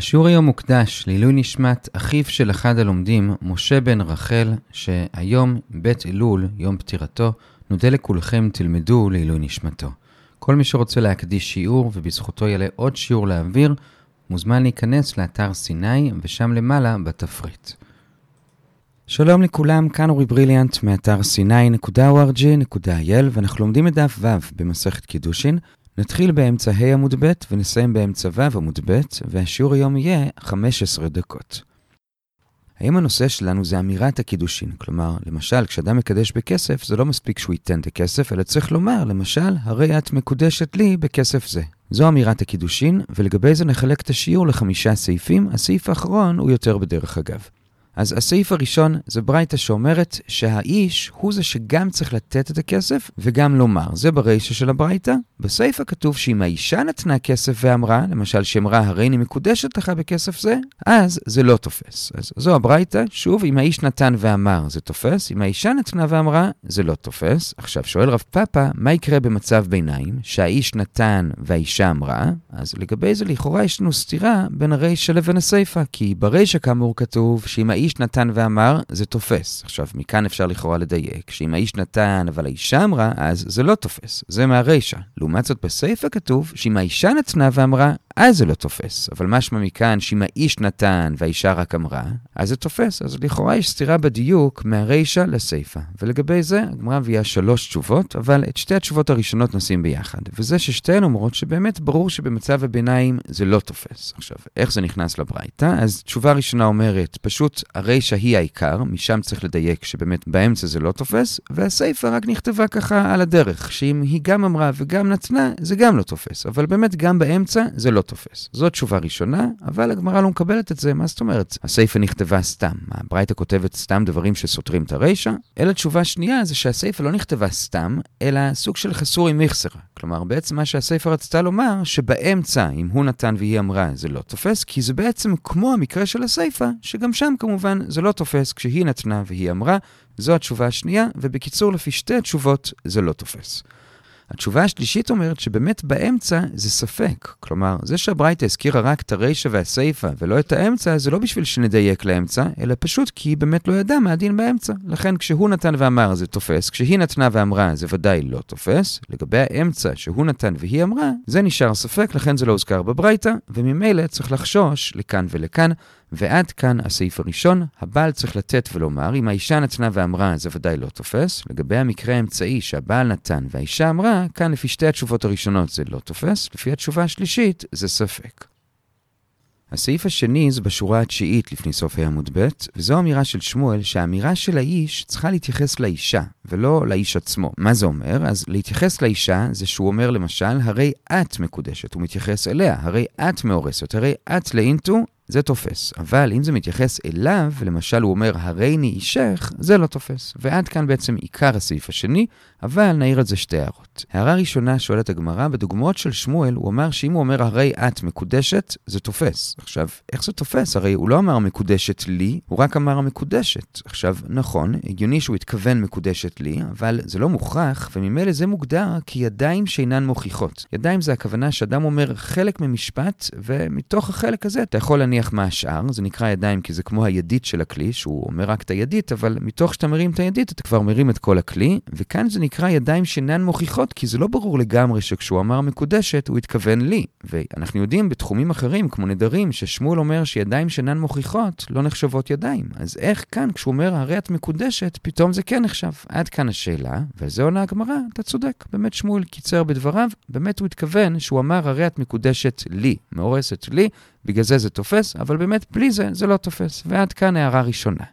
השיעור היום מוקדש לעילוי נשמת אחיו של אחד הלומדים, משה בן רחל, שהיום, בית אלול, יום פטירתו, נודה לכולכם תלמדו לעילוי נשמתו. כל מי שרוצה להקדיש שיעור ובזכותו יעלה עוד שיעור לאוויר, מוזמן להיכנס לאתר סיני ושם למעלה בתפריט. שלום לכולם, כאן אורי בריליאנט מאתר סיני.org.il ואנחנו לומדים את דף ו' במסכת קידושין. נתחיל באמצע ה' עמוד ב' ונסיים באמצע ו' עמוד ב', והשיעור היום יהיה 15 דקות. האם הנושא שלנו זה אמירת הקידושין? כלומר, למשל, כשאדם מקדש בכסף, זה לא מספיק שהוא ייתן את הכסף, אלא צריך לומר, למשל, הרי את מקודשת לי בכסף זה. זו אמירת הקידושין, ולגבי זה נחלק את השיעור לחמישה סעיפים, הסעיף האחרון הוא יותר בדרך אגב. אז הסעיף הראשון זה ברייתא שאומרת שהאיש הוא זה שגם צריך לתת את הכסף וגם לומר. זה ברישא של הברייתא. בסעיף הכתוב שאם האישה נתנה כסף ואמרה, למשל שאמרה הרי אני מקודשת לך בכסף זה, אז זה לא תופס. אז זו הברייתא, שוב, אם האיש נתן ואמר זה תופס, אם האישה נתנה ואמרה זה לא תופס. עכשיו שואל רב פאפא, מה יקרה במצב ביניים שהאיש נתן והאישה אמרה? אז לגבי זה לכאורה יש לנו סתירה בין הרישא לבין הסיפא, כי ברישא כאמור כתוב שאם האיש נתן ואמר, זה תופס. עכשיו, מכאן אפשר לכאורה לדייק, שאם האיש נתן אבל האישה אמרה, אז זה לא תופס. זה מהרישא. לעומת זאת, בסיפא כתוב שאם האישה נתנה ואמרה, אז זה לא תופס. אבל משמע מכאן שאם האיש נתן והאישה רק אמרה, אז זה תופס. אז לכאורה יש סתירה בדיוק מהרישא לסיפא. ולגבי זה, הגמרא מביאה שלוש תשובות, אבל את שתי התשובות הראשונות נשים ביחד. וזה ששתיהן אומרות שבאמת ברור שבמצב הביניים זה לא תופס. עכשיו, איך זה נכנס לברייתא? אז תשובה ראשונה אומרת, פשוט הרישא היא העיקר, משם צריך לדייק שבאמת באמצע זה לא תופס, והסיפא רק נכתבה ככה על הדרך, שאם היא גם אמרה וגם נתנה, זה גם לא תופס. אבל באמת גם באמצע זה לא תופס. זו תשובה ראשונה, אבל הגמרא לא מקבלת את זה, מה זאת אומרת? הסיפא נכתבה סתם. הברייתא כותבת סתם דברים שסותרים את הרישא, אלא תשובה שנייה זה שהסיפא לא נכתבה סתם, אלא סוג של חסור עם מיכסרה. כלומר, בעצם מה שהסיפא רצתה לומר, שבאמצע, אם הוא נתן והיא אמרה, זה לא תופס, כי זה בעצם כמו המקרה של הסיפא, שגם שם כמובן זה לא תופס כשהיא נתנה והיא אמרה, זו התשובה השנייה, ובקיצור, לפי שתי התשובות, זה לא תופס. התשובה השלישית אומרת שבאמת באמצע זה ספק. כלומר, זה שהברייתא הזכירה רק את הרישא והסיפא ולא את האמצע, זה לא בשביל שנדייק לאמצע, אלא פשוט כי היא באמת לא ידעה מה הדין באמצע. לכן כשהוא נתן ואמר זה תופס, כשהיא נתנה ואמרה זה ודאי לא תופס. לגבי האמצע שהוא נתן והיא אמרה, זה נשאר ספק, לכן זה לא הוזכר בברייתא, וממילא צריך לחשוש לכאן ולכאן. ועד כאן הסעיף הראשון, הבעל צריך לתת ולומר, אם האישה נתנה ואמרה, זה ודאי לא תופס. לגבי המקרה האמצעי שהבעל נתן והאישה אמרה, כאן לפי שתי התשובות הראשונות זה לא תופס, לפי התשובה השלישית זה ספק. הסעיף השני זה בשורה התשיעית לפני סוף העמוד ב', וזו אמירה של שמואל שהאמירה של האיש צריכה להתייחס לאישה, ולא לאיש עצמו. מה זה אומר? אז להתייחס לאישה זה שהוא אומר למשל, הרי את מקודשת, הוא מתייחס אליה, הרי את מאורסת, הרי את לאינטו, זה תופס. אבל אם זה מתייחס אליו, למשל הוא אומר, הריני אישך, זה לא תופס. ועד כאן בעצם עיקר הסעיף השני, אבל נעיר על זה שתי הערות. הערה ראשונה שואלת הגמרא, בדוגמאות של שמואל, הוא אמר שאם הוא אומר, הרי את מקודשת, זה תופס. עכשיו, איך זה תופס? הרי הוא לא אמר מקודשת לי, הוא רק אמר מקודשת. עכשיו, נכון, הגיוני שהוא התכוון מקודשת לי, אבל זה לא מוכרח, וממילא זה מוגדר כידיים שאינן מוכיחות. ידיים זה הכוונה שאדם אומר חלק ממשפט, ומתוך החלק הזה אתה יכול להניח מה השאר, זה נקרא ידיים כי זה כמו הידית של הכלי, שהוא אומר רק את הידית, אבל מתוך שאתה מרים את הידית אתה כבר מרים את כל הכלי, וכאן זה נקרא ידיים שאינן מוכיחות, כי זה לא ברור לגמרי שכשהוא אמר מקודשת, הוא התכוון לי. ואנחנו יודעים בתחומים אחרים, כמו נדרים, ששמואל אומר שידיים שאינן מוכיחות לא נחשבות ידיים. אז איך כאן, כשהוא אומר הרי את מקודשת, פתאום זה כן נחשב? עד כאן השאלה, וזה עונה הגמרא, אתה צודק. באמת שמואל קיצר בדבריו, באמת הוא התכוון שהוא אמר הרי את מקודשת לי, מאורסת לי, בגלל זה זה תופס, אבל באמת בלי זה, זה לא תופס. ועד כאן הערה ראשונה.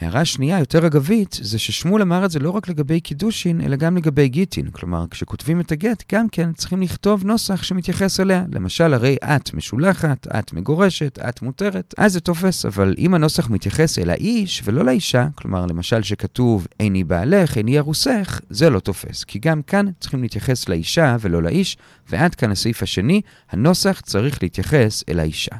הערה שנייה, יותר אגבית, זה ששמואל אמר את זה לא רק לגבי קידושין, אלא גם לגבי גיטין. כלומר, כשכותבים את הגט, גם כן צריכים לכתוב נוסח שמתייחס אליה. למשל, הרי את משולחת, את מגורשת, את מותרת, אז זה תופס. אבל אם הנוסח מתייחס אל האיש ולא לאישה, כלומר, למשל שכתוב איני בעלך, איני ארוסך, זה לא תופס. כי גם כאן צריכים להתייחס לאישה ולא לאיש, ועד כאן הסעיף השני, הנוסח צריך להתייחס אל האישה.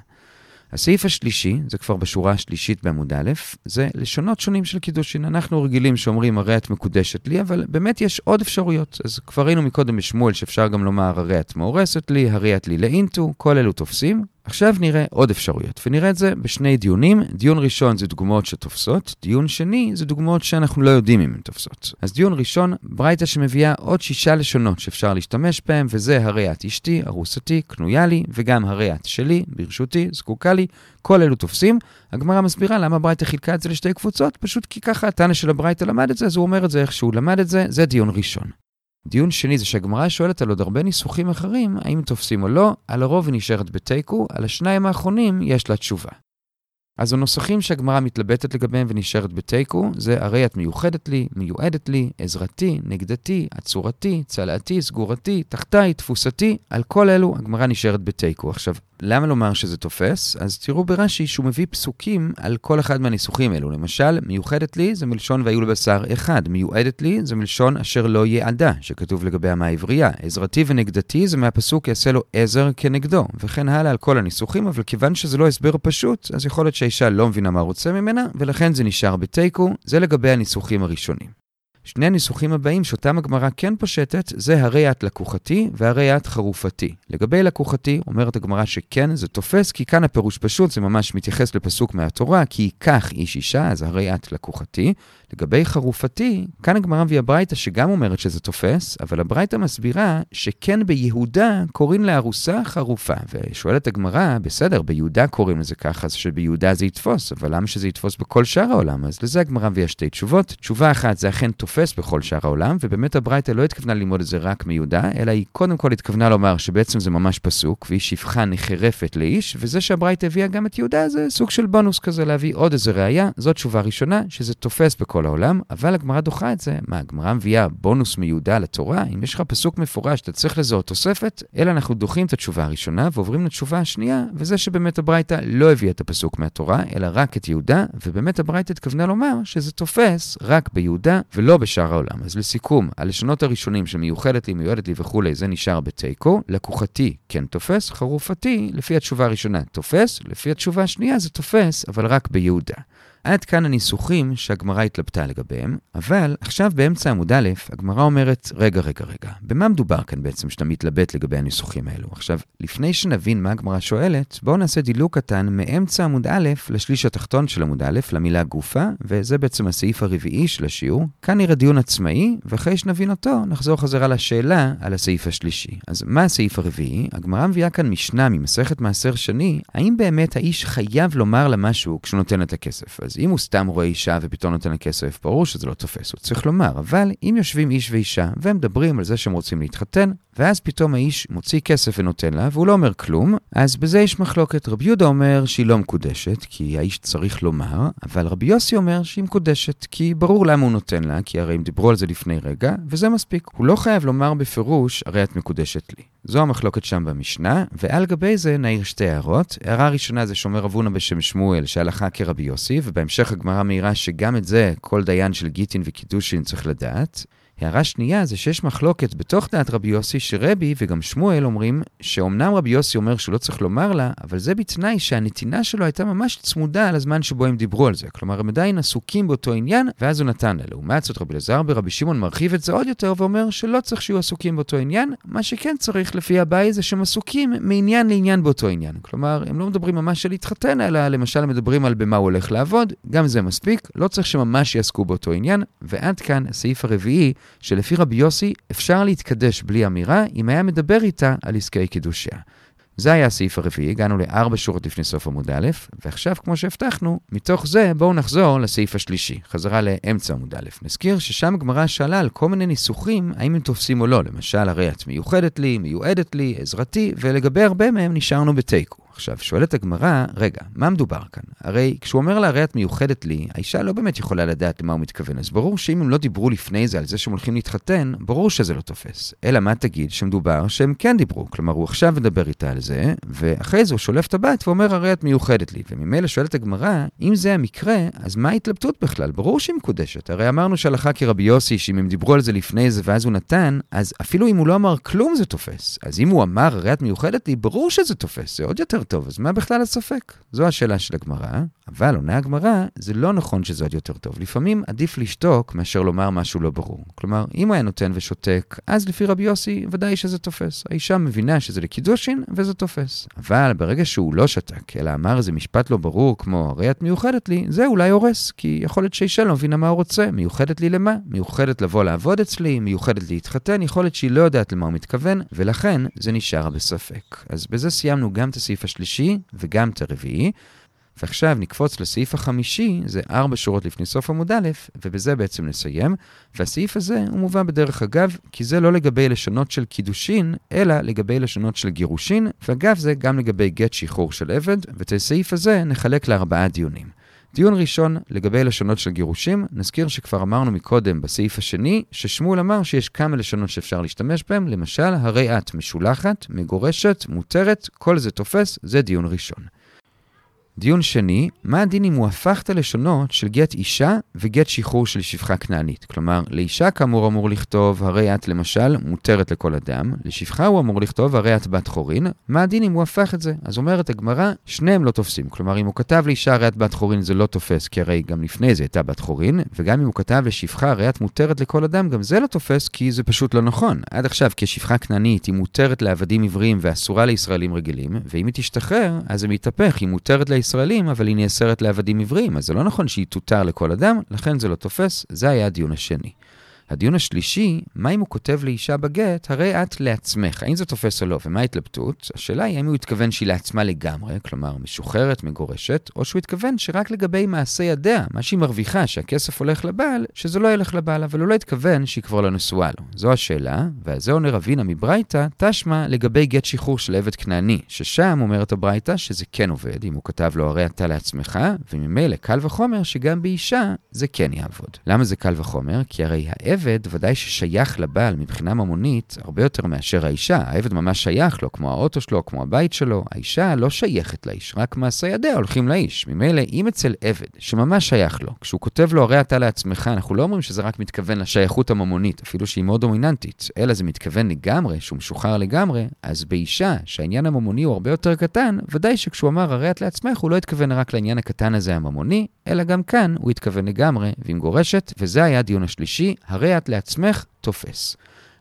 הסעיף השלישי, זה כבר בשורה השלישית בעמוד א', זה לשונות שונים של קידושין. אנחנו רגילים שאומרים הרי את מקודשת לי, אבל באמת יש עוד אפשרויות. אז כבר ראינו מקודם בשמואל שאפשר גם לומר הרי את מאורסת לי, הרי את לי לאינטו, כל אלו תופסים. עכשיו נראה עוד אפשרויות, ונראה את זה בשני דיונים. דיון ראשון זה דוגמאות שתופסות, דיון שני זה דוגמאות שאנחנו לא יודעים אם הן תופסות. אז דיון ראשון, ברייתא שמביאה עוד שישה לשונות שאפשר להשתמש בהן, וזה הרי את אשתי, ארוסתי, קנויה לי, וגם הרי את שלי, ברשותי, זקוקה לי, כל אלו תופסים. הגמרא מסבירה למה ברייתא חילקה את זה לשתי קבוצות, פשוט כי ככה התנא של הברייתא למד את זה, אז הוא אומר את זה איך שהוא למד את זה, זה דיון ראשון. דיון שני זה שהגמרא שואלת על עוד הרבה ניסוחים אחרים, האם תופסים או לא, על הרוב היא נשארת בתיקו, על השניים האחרונים יש לה תשובה. אז הנוסחים שהגמרא מתלבטת לגביהם ונשארת בתיקו, זה הרי את מיוחדת לי, מיועדת לי, עזרתי, נגדתי, עצורתי, צלעתי, סגורתי, תחתיי, תפוסתי, על כל אלו הגמרא נשארת בתיקו. עכשיו, למה לומר שזה תופס? אז תראו ברש"י שהוא מביא פסוקים על כל אחד מהניסוחים האלו. למשל, מיוחדת לי זה מלשון והיו לבשר אחד. מיועדת לי זה מלשון אשר לא יעדה, שכתוב לגבי המה העברייה. עזרתי ונגדתי זה מהפסוק יעשה לו עזר כנגדו, וכן הלאה על כל הניסוחים, אבל כיוון שזה לא הסבר פשוט, אז יכול להיות שהאישה לא מבינה מה רוצה ממנה, ולכן זה נשאר בתיקו. זה לגבי הניסוחים הראשונים. שני הניסוחים הבאים שאותם הגמרא כן פושטת, זה הרי את לקוחתי והרי את חרופתי. לגבי לקוחתי, אומרת הגמרא שכן, זה תופס, כי כאן הפירוש פשוט, זה ממש מתייחס לפסוק מהתורה, כי ייקח איש אישה, אז הרי את לקוחתי. לגבי חרופתי, כאן הגמרא מביאה ברייתא שגם אומרת שזה תופס, אבל הברייתא מסבירה שכן ביהודה קוראים לארוסה חרופה. ושואלת הגמרא, בסדר, ביהודה קוראים לזה ככה, אז שביהודה זה יתפוס, אבל למה שזה יתפוס בכל שאר העולם? אז לזה הגמרא מביאה שתי תשובות. תשובה אחת, זה אכן תופס בכל שאר העולם, ובאמת הברייתא לא התכוונה ללמוד את זה רק מיהודה, אלא היא קודם כל התכוונה לומר שבעצם זה ממש פסוק, והיא שפחה נחרפת לאיש, וזה שהברייתא הביאה גם את יהודה זה סוג של בונוס כזה להביא עוד איזה ראייה. זאת תשובה ראשונה, שזה תופס בכל כל העולם, אבל הגמרא דוחה את זה. מה, הגמרא מביאה בונוס מיהודה לתורה? אם יש לך פסוק מפורש, אתה צריך לזה עוד תוספת, אלא אנחנו דוחים את התשובה הראשונה ועוברים לתשובה השנייה, וזה שבאמת הברייתא לא הביאה את הפסוק מהתורה, אלא רק את יהודה, ובאמת הברייתא התכוונה לומר שזה תופס רק ביהודה ולא בשאר העולם. אז לסיכום, הלשונות הראשונים שמיוחדת לי, מיועדת לי וכולי, זה נשאר בתיקו. לקוחתי כן תופס, חרופתי, לפי התשובה הראשונה תופס, לפי התשובה השנייה זה תופס, אבל רק ביהודה. עד כאן הניסוחים שהגמרא התלבטה לגביהם, אבל עכשיו באמצע עמוד א', הגמרא אומרת, רגע, רגע, רגע, במה מדובר כאן בעצם שאתה מתלבט לגבי הניסוחים האלו? עכשיו, לפני שנבין מה הגמרא שואלת, בואו נעשה דילוג קטן מאמצע עמוד א' לשליש התחתון של עמוד א', למילה גופה, וזה בעצם הסעיף הרביעי של השיעור. כאן נראה דיון עצמאי, ואחרי שנבין אותו, נחזור חזרה לשאלה על הסעיף השלישי. אז מה הסעיף הרביעי? הגמרא מביאה כאן משנה ממסכת מעשר שני, האם באמת האיש חייב לומר לה משהו כשהוא נותן את הכסף? אז אם הוא סתם רואה אישה ופתאום נותן לה כסף, ברור שזה לא תופס, הוא צריך לומר. אבל אם יושבים איש ואישה והם מדברים על זה שהם רוצים להתחתן, ואז פתאום האיש מוציא כסף ונותן לה, והוא לא אומר כלום, אז בזה יש מחלוקת. רבי יהודה אומר שהיא לא מקודשת, כי האיש צריך לומר, אבל רבי יוסי אומר שהיא מקודשת, כי ברור למה הוא נותן לה, כי הרי הם דיברו על זה לפני רגע, וזה מספיק. הוא לא חייב לומר בפירוש, הרי את מקודשת לי. זו המחלוקת שם במשנה, ועל גבי זה נעיר שתי הערות. הערה ראשונה זה שומר אבונה בשם שמואל, שהלכה כרבי יוסי, ובהמשך הגמרא מעירה שגם את זה כל דיין של גיטין וקידושין צריך לדעת. הערה שנייה זה שיש מחלוקת בתוך דעת רבי יוסי שרבי וגם שמואל אומרים שאומנם רבי יוסי אומר שהוא לא צריך לומר לה, אבל זה בתנאי שהנתינה שלו הייתה ממש צמודה על הזמן שבו הם דיברו על זה. כלומר, הם עדיין עסוקים באותו עניין, ואז הוא נתן לה. לעומת זאת, רבי אלעזר ברבי שמעון מרחיב את זה עוד יותר ואומר שלא צריך שיהיו עסוקים באותו עניין, מה שכן צריך לפי הבאי זה שהם עסוקים מעניין לעניין באותו עניין. כלומר, הם לא מדברים ממש על להתחתן, אלא למשל מדברים על במה הוא הולך לעבוד, גם זה מספיק, לא צריך שממש יעסקו באותו עניין, ועד כאן הסעיף הרביעי שלפי רבי יוסי אפשר להתקדש בלי אמירה אם היה מדבר איתה על עסקי קידושיה. זה היה הסעיף הרביעי, הגענו לארבע שורות לפני סוף עמוד א', ועכשיו, כמו שהבטחנו, מתוך זה בואו נחזור לסעיף השלישי, חזרה לאמצע עמוד א'. נזכיר ששם הגמרא שאלה על כל מיני ניסוחים, האם הם תופסים או לא, למשל, הרי את מיוחדת לי, מיועדת לי, עזרתי, ולגבי הרבה מהם נשארנו בתיקו. עכשיו, שואלת הגמרא, רגע, מה מדובר כאן? הרי כשהוא אומר לה, הרי את מיוחדת לי, האישה לא באמת יכולה לדעת למה הוא מתכוון. אז ברור שאם הם לא דיברו לפני זה על זה שהם הולכים להתחתן, ברור שזה לא תופס. אלא מה תגיד? שמדובר שהם כן דיברו. כלומר, הוא עכשיו מדבר איתה על זה, ואחרי זה הוא שולף את הבת ואומר, הרי את מיוחדת לי. וממילא שואלת הגמרא, אם זה המקרה, אז מה ההתלבטות בכלל? ברור שהיא מקודשת. הרי אמרנו שהלכה כרבי יוסי, שאם הם דיברו על זה לפני זה ואז הוא נתן, אז אפילו אם הוא לא אמר כלום זה תופס. אז אם הוא אמר, הרי את מיוחדת לי, ברור שזה תופס, זה עוד יותר טוב, אז מה בכלל הספק? זו השאלה של הגמרא, אבל עונה הגמרא, זה לא נכון שזה עוד יותר טוב. לפעמים עדיף לשתוק מאשר לומר משהו לא ברור. כלומר, אם הוא היה נותן ושותק, אז לפי רבי יוסי, ודאי שזה תופס. האישה מבינה שזה לקידושין, וזה תופס. אבל ברגע שהוא לא שתק, אלא אמר איזה משפט לא ברור, כמו, הרי את מיוחדת לי, זה אולי הורס, כי יכול להיות שאישה לא מבינה מה הוא רוצה. מיוחדת לי למה? מיוחדת לבוא לעבוד אצלי, מיוחדת להתחתן, יכול להיות שהיא לא יודעת למה הוא מתכוון, ולכן זה נשאר בספק. אז בזה סיימנו גם את הסעיף השלישי וגם את הרביעי. ועכשיו נקפוץ לסעיף החמישי, זה ארבע שורות לפני סוף עמוד א', ובזה בעצם נסיים. והסעיף הזה הוא מובא בדרך אגב, כי זה לא לגבי לשונות של קידושין, אלא לגבי לשונות של גירושין, ואגב זה גם לגבי גט שחרור של עבד, ואת הסעיף הזה נחלק לארבעה דיונים. דיון ראשון לגבי לשונות של גירושים, נזכיר שכבר אמרנו מקודם בסעיף השני, ששמואל אמר שיש כמה לשונות שאפשר להשתמש בהן, למשל, הרי את משולחת, מגורשת, מותרת, כל זה תופס, זה דיון ראשון. דיון שני, מה הדין אם הוא הפך את הלשונות של גט אישה וגט שחרור של שפחה כנענית? כלומר, לאישה כאמור אמור לכתוב, הרי את למשל מותרת לכל אדם, לשפחה הוא אמור לכתוב, הרי את בת חורין, מה הדין אם הוא הפך את זה? אז אומרת הגמרא, שניהם לא תופסים. כלומר, אם הוא כתב לאישה הרי את בת חורין זה לא תופס, כי הרי גם לפני זה הייתה בת חורין, וגם אם הוא כתב לשפחה הרי את מותרת לכל אדם, גם זה לא תופס, כי זה פשוט לא נכון. עד עכשיו, כשפחה כנענית היא מותרת לעבדים עבריים ואסורה לישראלים רגילים, ואם היא תשתחרר, אז זה מתהפך, היא מותרת לישראלים, אבל היא נאסרת לעבדים עבריים, אז זה לא נכון שהיא תותר לכל אדם, לכן זה לא תופס, זה היה הדיון השני. הדיון השלישי, מה אם הוא כותב לאישה בגט, הרי את לעצמך, האם זה תופס או לא, ומה ההתלבטות? השאלה היא האם הוא התכוון שהיא לעצמה לגמרי, כלומר משוחררת, מגורשת, או שהוא התכוון שרק לגבי מעשה ידיה, מה שהיא מרוויחה, שהכסף הולך לבעל, שזה לא ילך לבעל, אבל הוא לא התכוון שהיא כבר לא נשואה לו. זו השאלה, ועל זה עונה רבינה מברייתא, תשמע לגבי גט שחרור של עבד כנעני, ששם אומרת הברייתא שזה כן עובד, אם הוא כתב לו הרי אתה לעצמך, וממילא קל וחומר שגם באישה זה כן יעבוד. למה זה קל וחומר? כי הרי העבד העבד ודאי ששייך לבעל מבחינה ממונית הרבה יותר מאשר האישה. העבד ממש שייך לו, כמו האוטו שלו, כמו הבית שלו. האישה לא שייכת לאיש, רק מעשה ידיה הולכים לאיש. ממילא, אם אצל עבד, שממש שייך לו, כשהוא כותב לו הרי אתה לעצמך, אנחנו לא אומרים שזה רק מתכוון לשייכות הממונית, אפילו שהיא מאוד דומיננטית, אלא זה מתכוון לגמרי, שהוא משוחרר לגמרי, אז באישה, שהעניין הממוני הוא הרבה יותר קטן, ודאי שכשהוא אמר הרי את לעצמך, הוא לא התכוון רק לעניין הקטן הזה הממוני, אלא גם כאן הוא התכוון לגמרי, ועם גורשת, וזה היה הדיון השלישי, הרי את לעצמך תופס.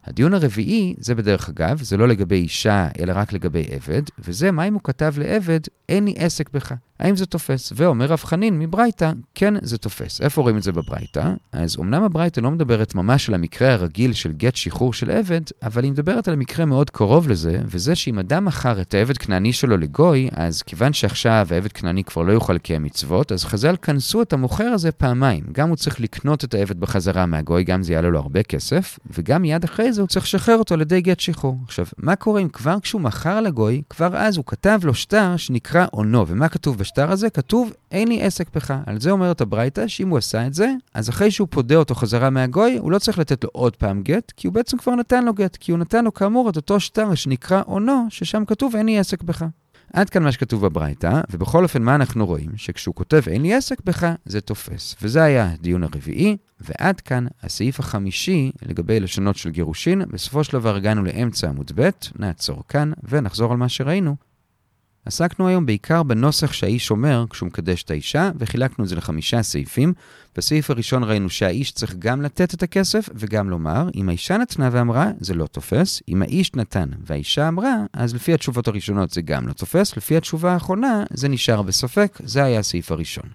הדיון הרביעי, זה בדרך אגב, זה לא לגבי אישה, אלא רק לגבי עבד, וזה מה אם הוא כתב לעבד, אין לי עסק בך. האם זה תופס? ואומר רב חנין מברייתא, כן, זה תופס. איפה רואים את זה בברייתא? אז אמנם הברייתא לא מדברת ממש על המקרה הרגיל של גט שחרור של עבד, אבל היא מדברת על המקרה מאוד קרוב לזה, וזה שאם אדם מכר את העבד כנעני שלו לגוי, אז כיוון שעכשיו העבד כנעני כבר לא יוכל לקיים מצוות, אז חז"ל כנסו את המוכר הזה פעמיים. גם הוא צריך לקנות את העבד בחזרה מהגוי, גם זה יעלה לו הרבה כסף, וגם מיד אחרי זה הוא צריך לשחרר אותו על ידי גט שחרור. עכשיו, מה קורה אם כבר כשהוא מכר לגוי, כבר אז הוא כתב לו שטר שנקרא עונו, ומה כתוב בשטר הזה? כתוב, אין לי עסק בך. על זה אומרת הברייתא, שאם הוא עשה את זה, אז אחרי שהוא פודה אותו חזרה מהגוי, הוא לא צריך לתת לו עוד פעם גט, כי הוא בעצם כבר נתן לו גט, כי הוא נתן לו כאמור את אותו שטר שנקרא עונו, ששם כתוב, אין לי עסק בך. עד כאן מה שכתוב בברייתא, ובכל אופן מה אנחנו רואים? שכשהוא כותב אין לי עסק בך, זה תופס. וזה היה הדיון הרביעי, ועד כאן הסעיף החמישי לגבי לשונות של גירושין. בסופו של דבר הגענו לאמצע עמוד ב', נעצור כאן ונחזור על מה שראינו. עסקנו היום בעיקר בנוסח שהאיש אומר כשהוא מקדש את האישה, וחילקנו את זה לחמישה סעיפים. בסעיף הראשון ראינו שהאיש צריך גם לתת את הכסף וגם לומר, אם האישה נתנה ואמרה, זה לא תופס. אם האיש נתן והאישה אמרה, אז לפי התשובות הראשונות זה גם לא תופס. לפי התשובה האחרונה, זה נשאר בספק. זה היה הסעיף הראשון.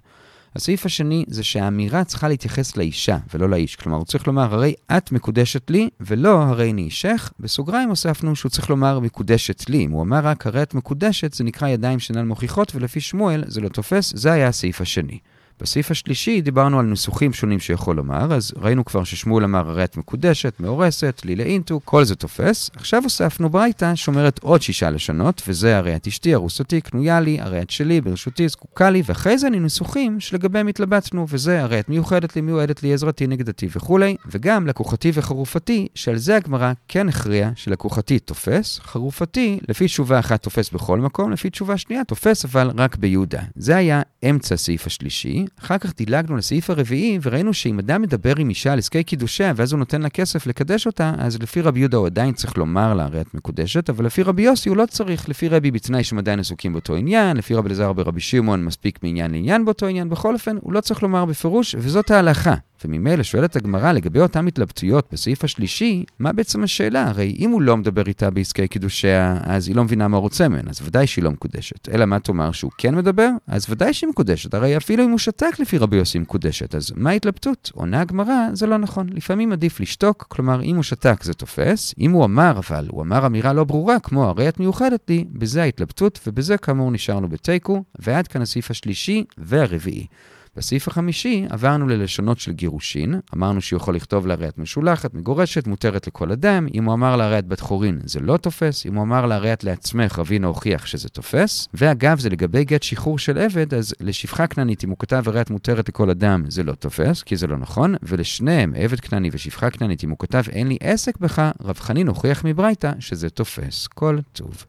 הסעיף השני זה שהאמירה צריכה להתייחס לאישה ולא לאיש. כלומר, הוא צריך לומר, הרי את מקודשת לי, ולא הרי אני אישך. בסוגריים הוספנו שהוא צריך לומר מקודשת לי. אם הוא אמר רק הרי את מקודשת, זה נקרא ידיים שאינן מוכיחות, ולפי שמואל זה לא תופס, זה היה הסעיף השני. בסעיף השלישי דיברנו על ניסוחים שונים שיכול לומר, אז ראינו כבר ששמואל אמר הרי את מקודשת, מאורסת, לי לאינטו, כל זה תופס. עכשיו הוספנו ברייתא שאומרת עוד שישה לשונות, וזה הרי את אשתי, ארוסתי, קנויה לי, הרי את שלי, ברשותי, זקוקה לי, ואחרי זה ניסוחים שלגביהם התלבטנו, וזה הרי את מיוחדת לי, מיועדת לי, עזרתי, נגדתי וכולי, וגם לקוחתי וחרופתי, שעל זה הגמרא כן הכריעה שלקוחתי תופס, חרופתי, לפי תשובה אחת תופס בכל מקום, לפי תשובה שנייה תופס אבל רק ביהודה. זה היה אמצע הסעיף השלישי, אחר כך דילגנו לסעיף הרביעי, וראינו שאם אדם מדבר עם אישה על עסקי קידושיה, ואז הוא נותן לה כסף לקדש אותה, אז לפי רבי יהודה הוא עדיין צריך לומר לה, הרי את מקודשת, אבל לפי רבי יוסי הוא לא צריך, לפי רבי בתנאי שהם עדיין עסוקים באותו עניין, לפי רבי אלעזר ברבי שמעון מספיק מעניין לעניין באותו עניין, בכל אופן, הוא לא צריך לומר בפירוש, וזאת ההלכה. וממילא שואלת הגמרא לגבי אותן התלבטויות בסעיף השלישי, מה בעצם השאלה? הרי אם הוא לא מדבר איתה בעסקי קידושיה, אז היא לא מבינה מה רוצה ממנה, אז ודאי שהיא לא מקודשת. אלא מה תאמר שהוא כן מדבר? אז ודאי שהיא מקודשת, הרי אפילו אם הוא שתק לפי רבי יוסי מקודשת, אז מה ההתלבטות? עונה הגמרא, זה לא נכון. לפעמים עדיף לשתוק, כלומר אם הוא שתק זה תופס, אם הוא אמר אבל, הוא אמר אמירה לא ברורה, כמו הרי את מיוחדת לי, בזה ההתלבטות, ובזה כאמור נשארנו בתיקו, ועד כאן הסעיף השלישי והרביעי. בסעיף החמישי עברנו ללשונות של גירושין, אמרנו שהוא יכול לכתוב להרי את משולחת, מגורשת, מותרת לכל אדם, אם הוא אמר להרי את בת חורין זה לא תופס, אם הוא אמר להרי את לעצמך רבינה הוכיח שזה תופס, ואגב זה לגבי גט שחרור של עבד, אז לשפחה כנענית אם הוא כתב הרי את מותרת לכל אדם זה לא תופס, כי זה לא נכון, ולשניהם, עבד כנעני ושפחה כנענית אם הוא כתב אין לי עסק בך, רב חנין הוכיח מברייתא שזה תופס. כל טוב.